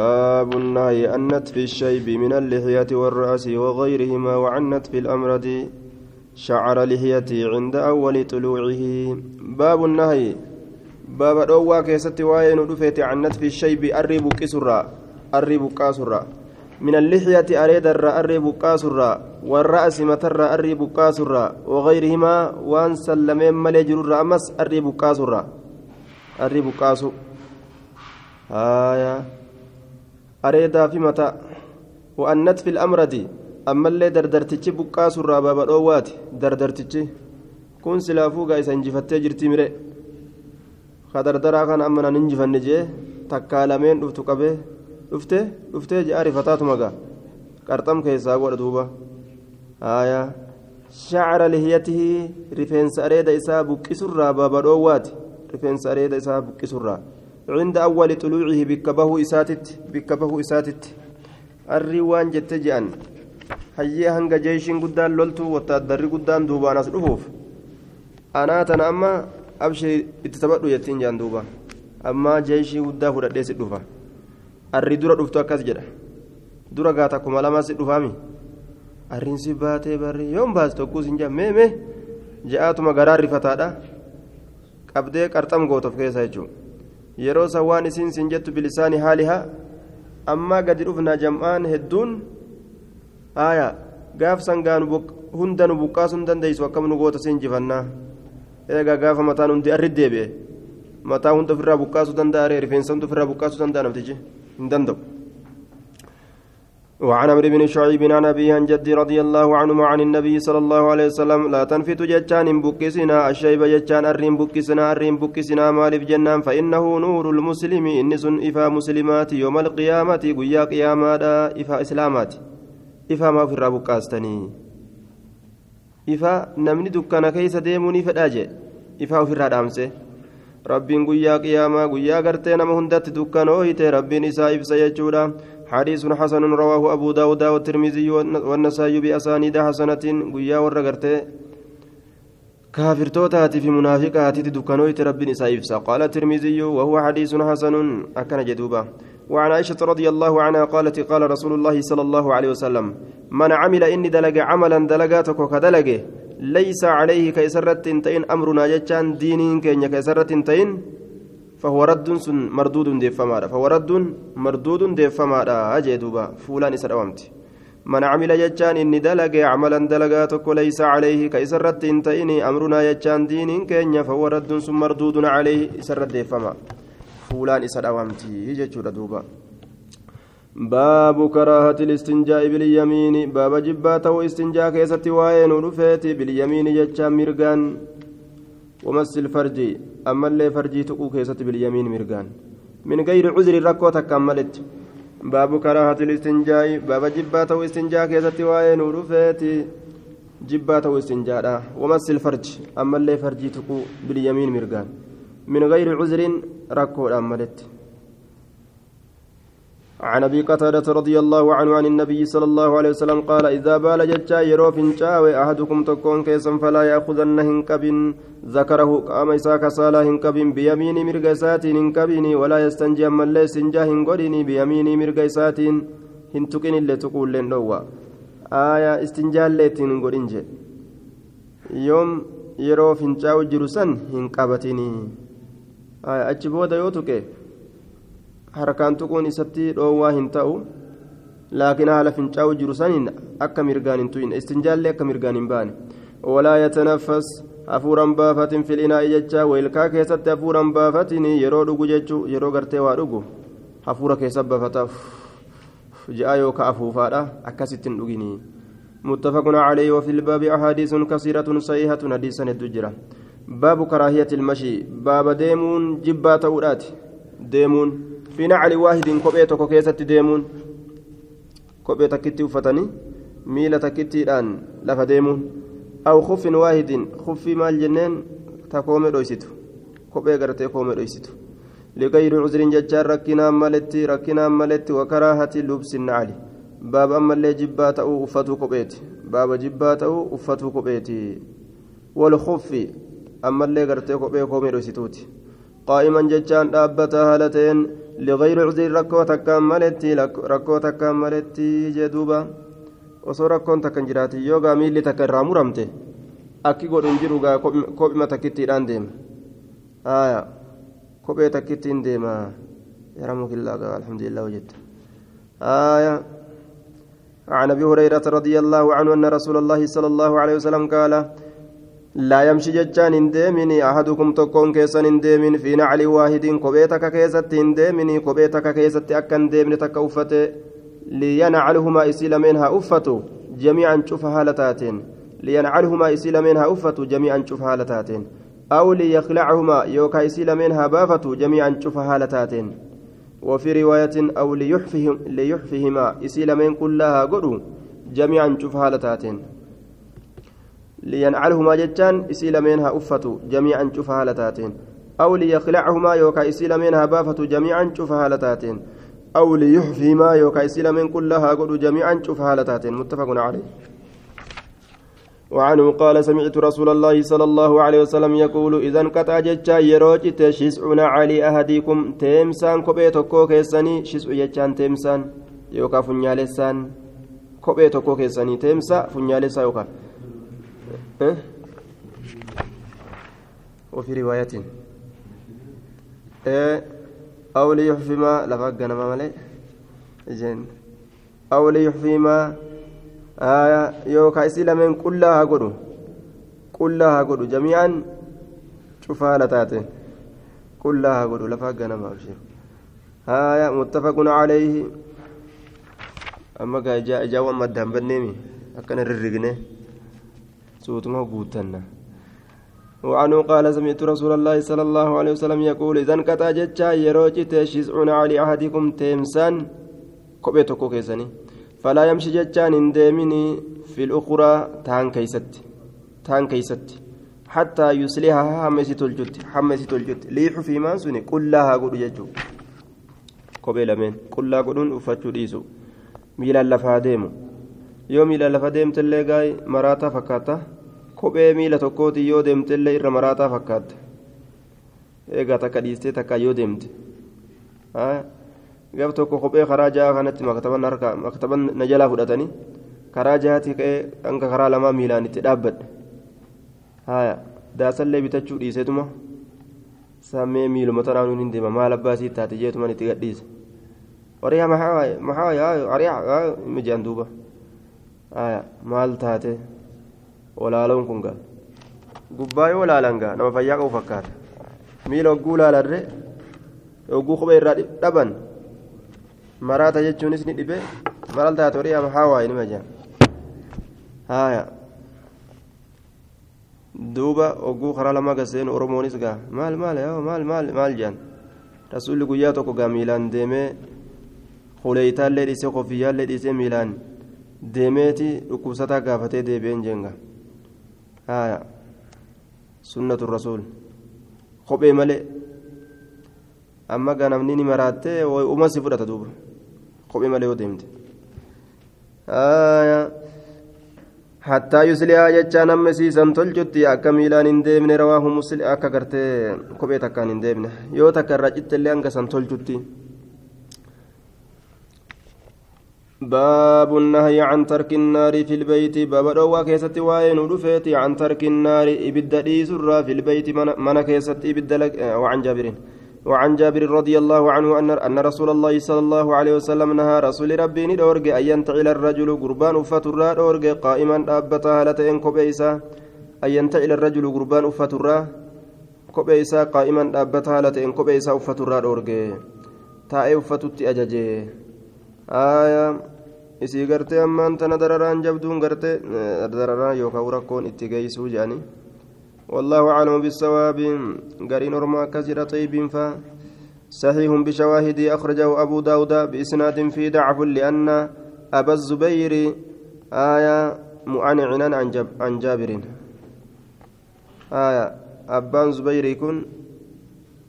باب النهي عن نتف الشيب من اللحية والرأس وغيرهما وعن نتف الأمرد شعر لحيته عند أول طلوعه. باب النهي. باب الأوى كيست وين رفيت عن نتف الشيب الرب كسرى الرب كاسرى. من اللحية أريد الرب كاسرى. والرأس متر الرب كاسرى. وغيرهما وان سلمين ملجر أمس الرب كاسرى. الرب كاسو. آية areedaa fi mataa wa'annat fil amradi ammallee dardartichi buqqaasurraa baaba dhoowwaati dardartichi kun silaafuu gaa isa injifattee jirti mire ka dardaraa kana amma nan injifanne jee takkaa lameen dhuftu qabee dhufte dhuftee jee arifataatuma gaa qarxam keessaa godha duuba aayaa shacra lihiyatihi rifeensa areeda isaa buqqisurraa baaba dhoowwaati rifeensa areeda isaa buqqisurraa عند أول طلوعه بكبه إساتت بكبه إساتت الريوان جت جأن هيا هنگ جيش قدام لولتو وتادر قدام دوبان أصرفوف أنا تنا أما أبشر اتتبعوا يتين جان دوبا أما جيش قدام فرديس الدفا الري درا دفتو أكاس جدا درا غاتا كما لما سدفامي الرين سباتي بري يوم باس توكوس إنجا مي مي جاءتما غرار رفتادا qabdee qarxam gootof keessa jechuudha Yeroo san waan isiin siin jettu bilisaani haalihaa ammaa gadi dhufna jam'aan hedduun haaya gaaf sangaan hunda nu buqqaasuu hin dandeessu akkam nu goota siin jifannaa eegaa gaafa mataan hundi arri deebi'e mataa hunda ofirraa buqqaasuu danda'a rifeensa hunda ofirraa buqqaasuu danda'a naftichi hin danda'u. وعن عمرو بن شعيب عن أبيه عن جدي رضي الله عنهما عن النبي صلى الله عليه وسلم لا تنفت جتان بكسنا الشيب جتان الرين بكسنا الرين بكسنا مالف جنان فإنه نور المسلم إنس إفا مسلمات يوم القيامة قيا قياما إفا إسلامات. إفا ما في الرب كاستني. إفا نمني دكان كيس ديموني فداجي إفا في الرب ربين قيا قياما قيا قرتين مهندت دكان أوهيتي ربين إسا إفسا يجودا حديث حسن رواه أبو داود والترمذي والنسائي بأسانيد حسنة قيا ورقرته كافر توتاتي في منافقات دكانويت رب نسائف قال الترمذي وهو حديث حسن أكن جدوبا وعن عائشة رضي الله عنها قالت قال رسول الله صلى الله عليه وسلم من عمل إني دلق عملا دلقاتك كدلقه ليس عليه كيسرة تين أمرنا جتان دينين كين كيسرة تين فهو رد سن مردود ديفمادا فهو رد مردود ديفمادا أجي دوبا فولان إسر أوامتي. من عمل يجان إني دلق عملا دلقاتك ليس عليه كيسرت إنتئني أمرنا يجان دين كينيا فهو رد سن مردود عليه إسر ديفما فولان إسر أوامتي دوبا. باب كراهة الاستنجاء باليمين باب جباته استنجاء كيستي وين ورفيتي باليمين يجان مرقان ومس الفرج أما اللي فرجي تقو كيست باليمين مرقان من غير عذر ركو تكملت باب كراهة الاستنجاء باب جبات واستنجاء كيست وين ورفيتي جبات واستنجاء ومس الفرج أما اللي فرجي تقو باليمين مرقان من غير عذر ركو أملت عن أبي قتادة رضي الله عنه عن النبي صلى الله عليه وسلم قال إذا بال ججا يرو فنشاوي أحدكم تكون كيسا فلا يأخذن هنكبن ذكره قام اساك صالح هنكبن بيمين مرقسات هنكبن ولا يستنجي أما اللي سنجا هنقرني بيمين مرقسات هنتكن اللي تقول لن آية استنجال ليتين هنقرنج يوم يرو فنشاو جرسن هنكبتني آية أجبودا يوتوكي. harkaan tuquun isatti dhoowwaa hin ta'u laakiin haala fincaa'u jiru saniin akka mirgaan hin tu'in istinjaallee akka mirgaan hin baane walaa yatanaffas hafuuran baafatin fil'inaa'i jecha weelkaa keessatti hafuuran baafatin yeroo dhugu jechuu yeroo gartee waa dhugu hafuura keessa baafata ji'a yookaan afuufaadha akkasittiin dhuginii متفق عليه وفي الباب أحاديث كثيرة صحيحة حديثا الدجرة باب كراهية المشي باب ديمون جبات أولاد ديمون في نعل واحد كوبي توكو كيست ديمون كوبي تكتي وفتني ميلة تكتي الآن لفا ديمون أو خف واحد خف مال جنين تكومي دويستو كوبي غرتي كومي دويستو لغير عذر ججار ركنا ملتي ركنا ملتي وكراهة لبس النعل باب أما اللي جبات أو أفتو كوبيتي باب جبات أو أفتو كوبيتي والخف أما اللي غرتي كوبي كومي دويستوتي قائما dhaabbata haala ta'een لغير عذر ركو تكام ملتي ركو تكام ملتي جدوبا yoo gaa miilli takka irraa muramte akki godhu hin jiru gaa kophima takkittiidhaan deema haya kophee takkittiin deema يرمك الله الحمد لله وجدت آية عن ابي هريره رضي الله عنه ان رسول الله صلى الله عليه وسلم قال لا يمشي جتان انديمني أحدكم تكون كيسن انديمن في نعل واحد كوبيتك كيست انديمني كوبيتك كيست اكن ديمن تكوفت لينعلهما إسيل منها أفته. جميعا شوف هالتاتين لينعلهما إسيل منها أفته. جميعا شوف هالتاتين أو ليخلعهما. يوكا إسيل منها بافته جميعا شوف هالتاتين وفي رواية أو ليحفهم ليحفهما. إسيل من كلها قدوا جميعا شوف هالتاتين لينعلهما جتان إسيل منها أفتوا جميعا شوف هالتاتين أو ليخلعهما يوكا إسيل منها بافتوا جميعا شوف هالتاتين أو ليحفهما يوكا إسيل من كلها قدوا جميعا شوف هالتاتين متفق عليه. وعنه قال سمعت رسول الله صلى الله عليه وسلم يقول إذا انقطع جتشا يروجت شسعنا علي أهديكم تيمسان كوبي توكو كيساني شسع جتشان تيمسان يوكا فنيالسان كوبي توكو كيساني تيمسا فنيالسا يوكا. أه؟ وفي رواية أه أو ليحفما لفقنا ما ملئ أو ليحفما yookaan isii lameen qullaa haa godhu qullaa haa godhu jami'aan cufaa haala taate qullaa haa godhu lafa ganama abshiru haaya muttafaqun calayhi amma gaa ijaawwan maddaan banneemi akkana suutuma guutanna. وعنه قال سمعت رسول الله صلى الله عليه وسلم يقول إذا انقطع جتشا يروجت شزعون على أحدكم تيمسان كوبيتو كيساني فلا يمشي جتان انديمني في الأخرى تان كيست تان كيست حتى يصلحها حمسي تلجت حمسي تلجت ليح في مان سني كلها قد ججو kophee lameen qullaa godhuun uffachuu dhiisu. Miilaan lafaa deemu. Yoo miilaan lafa deemtellee gaa'e maraataa fakkaata. Kophee miila tokkooti yoo deemtellee irra maraataa fakkaata eegaa takka dhiistee takka yoo deemte gaf tokko kophee karaa jaha kanatti maktaban na jalaa fudhatanii karaa jahatti ka'ee hanga karaa lamaa miilaan itti dhaabbadhe haya daasallee bitachuu dhiiseetuma sammee miiluma tanaanuun hin deema maal abbaasii taate jeetuman itti gadhiise wariyaa maxaa ariyaa mijaan duuba haya maal taate olaaloon kun gaa. Gubbaa yoo laalan gaa nama fayyaa qabu fakkaata. Miila hogguu laalarre hogguu kophee irraa dhaban. Maraata jechuunis ni dhibe maal taate horii ama haawaayi nima jaan haaya. Duuba ogguu karaa lama gaseenu oromoonis gaa. Maal maal yaa maal maal maal jaan? Rasuulli guyyaa tokko gaa miilaan deemee huleeytaallee dhiisee kofiyyaallee dhiisee miilaan deemeeti dhukkubsataa gaafatee deebi'een jeenga haaya sunnatu rasuul kophee malee amma gaa namni ni maraattee uma si fudhata duuba kophee malee yoo deemte hattaa yuslihaa jechaan amma siisan tolchutti akka miilaan hin deemne rawaahu muslim akka gartee kophee takkaan hin deemne yoo takka irraa cittellee hanga san tolchutti باب النهي عن ترك النار في البيت. باب دوا كيست وين ودفيت عن ترك النار إبد ديسرا في البيت من كيست إبد وعن جابر. وعن جابر رضي الله عنه أن أن رسول الله صلى الله عليه وسلم نهى رسول ربي ندورج أن ينتعل الرجل قربان أفترا دورج قائما أبتا هالتين كوبيسا. أن ينتعل الرجل قربان أفترا كوبيسا قائما أبتا هالتين كوبيسا أفترا دورج. تائي أفتت أججي. آية isii gartee ammaan tana dararaan jabduun gartee dararaan yookaan rakkoon itti geessuu jedhanii. والله أعلم بالصواب قرين رما كثير طيب فا صحيح بشواهد أخرجه أبو داود بإسناد في ضعف لأن أبا الزبير آية معنعنا عن, جب عن جابر آية أبان زبير يكون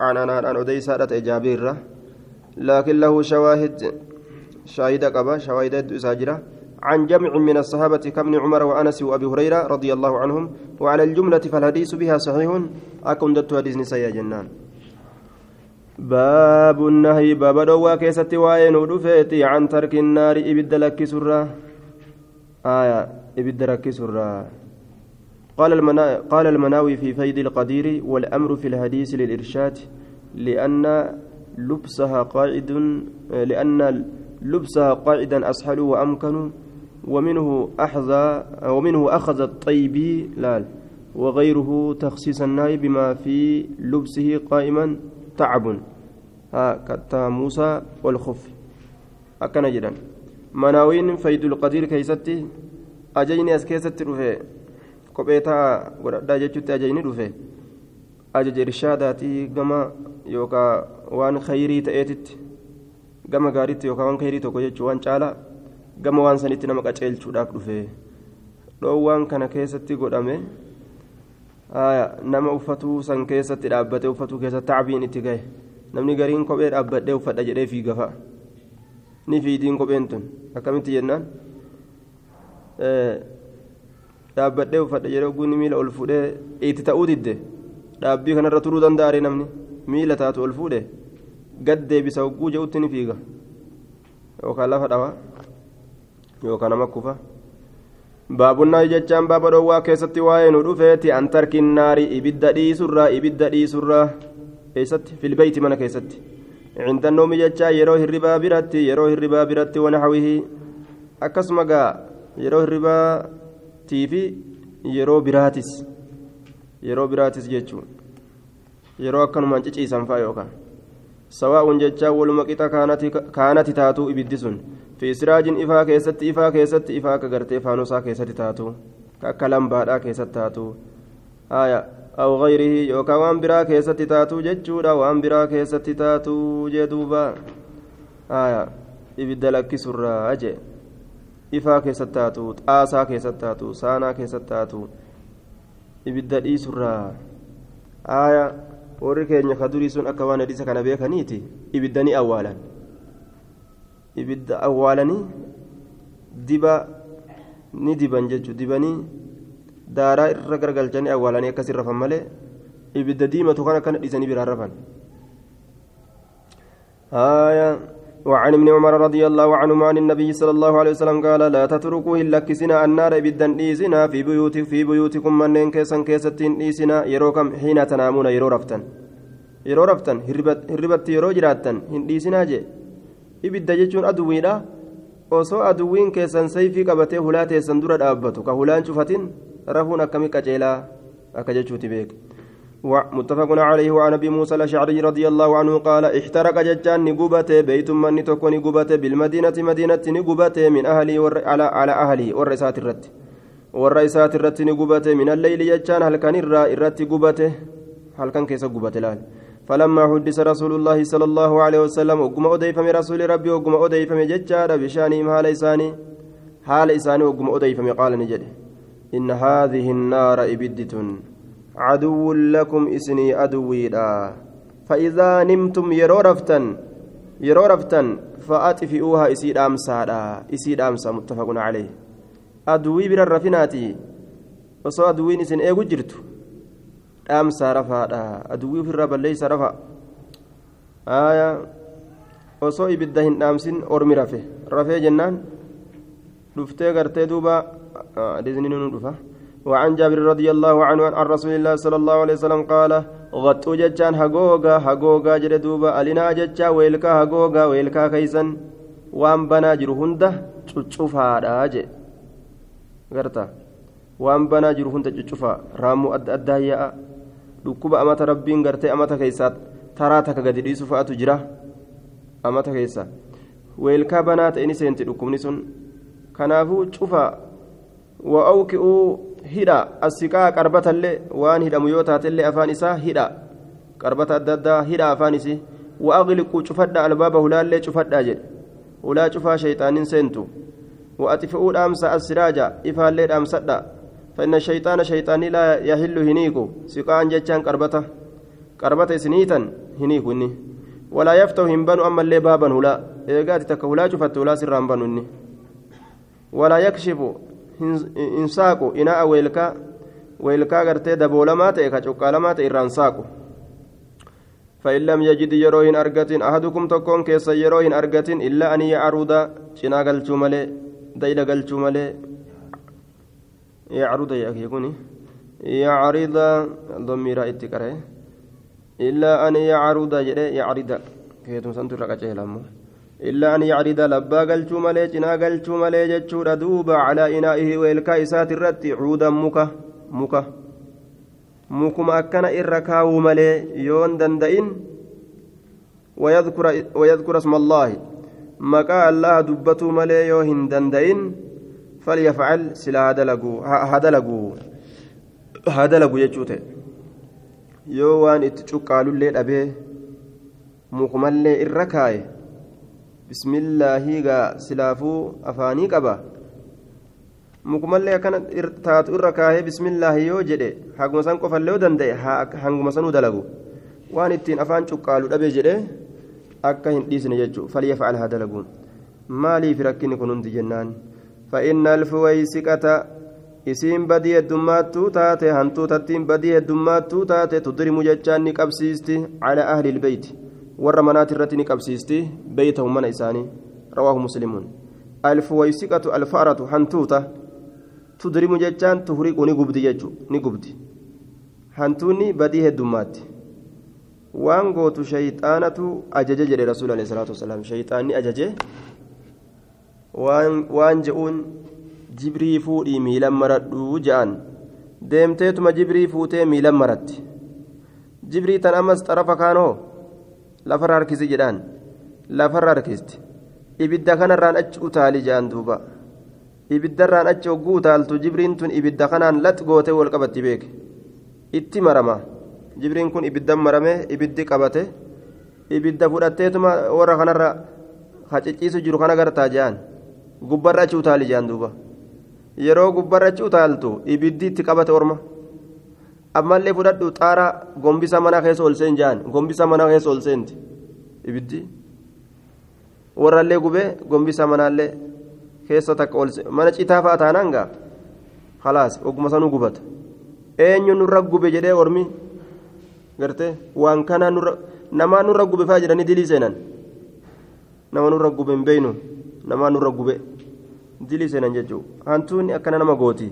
عن أنا عن أدي سادة جابر لكن له شواهد شاهد قبا شواهد إساجرة عن جمع من الصحابة كابن عمر وأنس وأبي هريرة رضي الله عنهم وعلى الجملة فالحديث بها صحيح. أكون دت حديث نساء جنان. باب النهي باب دوا كيست وين ودفيتي عن ترك النار إبد لك سرة. آية إبد لك سرة. قال المنا... قال المناوي في فيد القدير والأمر في الحديث للإرشاد لأن لبسها قاعد لأن لبسها قاعدا أسهل وأمكن ومنه أحظى ومنه أخذ الطيبي لال وغيره تخصيص الناي بما في لبسه قائما تعب. موسى والخف. أكن جدا. مناوين فيد القدير كيستي أجيني أسكيستي رفي كوبيتا وددا جتشتي أجيني رفي أجج إرشاداتي كما يوكا وان خيري تأتت. Gama gaariitti yookaan waan khayrii tokko jechuun waan caalaa gama waan sanitti nama qaceelchuudhaaf dhufe dhoowwaan kana keessatti godhame nama uffatuu san keessatti dhaabbatee uffatuu keessatti tacbiin itti gahe namni gariin kophee dhaabbadhee uffadha jedhee fiigafa ni fiidiin kopheen tun akkamitti jennaan dhaabbadhee uffadha jedhee ogguun miila ol fuudhee itti ta'uu didde dhaabbii kanarra turuu danda'a namni miila taatu ol fuudhee. Gad deebisa hogguu je'utti ni fiiga. Yookaan lafa dhawa yookaan nama kufa. Baabunnaa jechaan baaba dhoowwaa keessatti waa'ee nu dhufeeti. An tarkin naari ibidda dhiisurraa ibidda dhiisurraa eessatti? Filbeeyti mana keessatti. Cindannoomi jechaa yeroo hirribaa biratti yeroo hirribaa biratti wanaxawihii akkasuma gaa yeroo hirribaatii fi yeroo biraatis. Yeroo biraatis jechuun. Yeroo akkanumaan ciciisan faa yookaan sawaa'un jechaa waluma qixa kaanati taatu ibiddi sun. Fi siraajin ifaa keessatti ifaa keessatti ifaa ka gartee faanosaa keessatti taatu. Akka lambaadhaa keessatti taatu. Haya aw gayrihi yookaan waan biraa keessatti taatu jechuudha. Waan biraa keessatti taatu jee duuba. Haya ibidda lakkisurraa jee ifaa keessatti taatu xaasaa keessatti taatu saanaa keessatti taatu. Ibidda dhiisurraa haya. Warri keenya ka durii sun akka waan hadiisa kana beekaniiti ibidda ni awwaalan ibidda awwaalanii diba ni diban jechuudha dibanii daaraa irra garagalchanii awwaalanii akkas rafan malee ibidda diimatu kan akkana dhiisanii biraan rafan. وعن ابن عمر رضي الله عنهما عن النبي صلى الله عليه وسلم قال لا تتركوا إلا كسنا النار بدا إيسنا في بيوت في بيوتكم من كيسا كيستين إيسنا يروكم حين تنامون يرو رفتن يرو رفتن هربت يرو جراتن. إيسنا جي. ibidda jechuun aduwwiidha osoo aduwwiin keessan sayfii qabatee hulaa teessan dura dhaabbatu ka hulaan cufatin rafuun akkamii qaceelaa akka jechuuti beek متفق عليه وعن أبي موسى الأشعري رضي الله عنه قال احترق ججان نقبته بيت من تكون نقبته بالمدينة مدينة نقبته من أهلي ور على على أهلي والرئيسات الرت والرئيسات الرت نقبته من الليل ججان هل كان الرا الرت قبته هل كان كيس قبته الان فلما حدث رسول الله صلى الله عليه وسلم وقم أديف من رسول ربي وقم أديف من ججار بشانهم حال إساني؟ حال إساني وقم من قال نجد. إن هذه النار إبدة. عدو لكم إسني أدويدا فإذا نمتم يرو رفتن يرو رفتن فأطفئوها إسيد أمسادا إسيد أمسا متفق عليه أدوي بر الرفناتي وصو أدوين إسن إيغو جرتو dhaamsaa rafaadha aduwwii ofirraa balleeysa rafa aya osoo ibidda hin dhaamsin ormi rafe rafee jennaan dhuftee gartee duuba hadiisni nu dhufa وعن جابر رضي الله عنه عن رسول الله صلى الله عليه وسلم قال غطوا جتان هغوغا هغوغا جدوبا ألنا جتا ويلكا هغوغا ويلكا كيسن وان بنا جرو هنده تشوفها داجي غرتا. وان بنا جرو هنده تشوفها رامو أد أدايا gartee amata keessaa taraa takka gadi dhiisu fa'atu jira amata keessa weelkaa banaa ta'e ni seenti dhukkubni sun kanaafuu cufa wa'awki'uu hidha asiqaa qarbatallee waan hidhamu yoo taatellee afaan isaa hidha qarbata adda addaa hidha afaan isii wa'aqliquu cufadha albaaba hulaallee cufadhaa jedhe hulaa cufaa shayxaanin seentu wa'axifi'uu dhaamsa assiraaja ifaallee dhaamsadha فإن الشيطان شيطاني لا يحل هنيكو سقان جتان قربته قربته سنيتا هنيكو إني ولا يفتح هنبان أما اللي بابا هلا إيقات تكهلا شفت هلا سران بانو ولا يكشف إنساكو إناء ويلكا ويلكا غرتي دبولا ما تيكا شوكالا ما تيران ساكو فإن لم يجد يروهن أرقتين أحدكم تكون كيس يروهن أرقتين إلا أن يعرض شنا قلتو ملي ديل قلتو ملي يعرض يكوني يعرض ضمير اتكره إلا أن يعرض يعرض كيتم سنتو رقا إلا أن يعرض لبا قلتو ملي جنا قلتو ملي جتشو دوبا على إنائه ويلكا إسات الرت عودا مكا مكا. مكما أكن إركاو ملي يون دندئن ويذكر, ويذكر اسم الله. مكا الله دبتو ملي يوهن دندئن فليفعل سلا هذا لقو هذا لقو هذا لقو يجوته yoo waan itti cuqqaalullee dhabee mukumallee irra kaaye bismillaahi gaa silaafuu afaanii qaba mukumallee akkana taatu irra kaahee bismillaahi yoo jedhe hanguma san qofallee yoo danda'e hanguma sanuu dalagu waan ittiin afaan cuqqaalu dhabe jedhe akka hin dhiisne jechuudha falyafcal haa dalaguun maaliif rakkinni kun hundi jennaan fa'inna alfuwaysiqata isiin badii heddummaattuu taate hantuutattiin badii heddummaattuu taate tudrimu jechaan ni qabsiisti cala ahli ilbeyti warra manaati irratti ni qabsiisti beeytahu mana isaanii rawaahu muslimuun alfuwaysiqatu alfa'ratu hantuuta tudrimu jechaan tuhriqu ni gubdi jechu ni gubdi hantuunni badii heddummaatti waan gootu shayxaanatu ajaje jedhe rasuul alayhi salaatu wasalaam shayxaanni ajaje waan je'uun jibrii fuudhii miilan maradhuu je'an deemteetuma jibrii fuutee miilan maratti jibrii tan ammas xarafa kaanoo lafarra harkisi jedhaan. Lafarra harkisti ibidda kanarraan achi utaali jedhaan duuba. Ibiddarraan achi hogguu utaaltu jibriin tun ibidda kanaan lax gootee wal qabatti beeke. Itti marama. Jibriin kun ibiddan marame ibiddi qabate. Ibidda fudhatteetuma warra kanarra hacicciisu jiru kana gartaa jedhaan gubbarra achi utaali jedhaan duuba. Yeroo gubbarra achi utaaltu ibiddi itti qabate orma. Ammallee fudhadhu xaara gombisa mana keessa ol seen jaan gombisa mana keessa ol seenti ibiddi warrallee gubee gombisa manaallee keessa takka ol mana citaa fa'a taanaan gaa khalaas ogguma sanuu gubata eenyu nurra gube jedhee ormi gartee waan kana nurra namaa nurra gube fa'aa jedhanii dilii seenan nama nurra gube hin beeynu namaa nurra gube dilii seenan jechuudha hantuunni akkana nama gooti.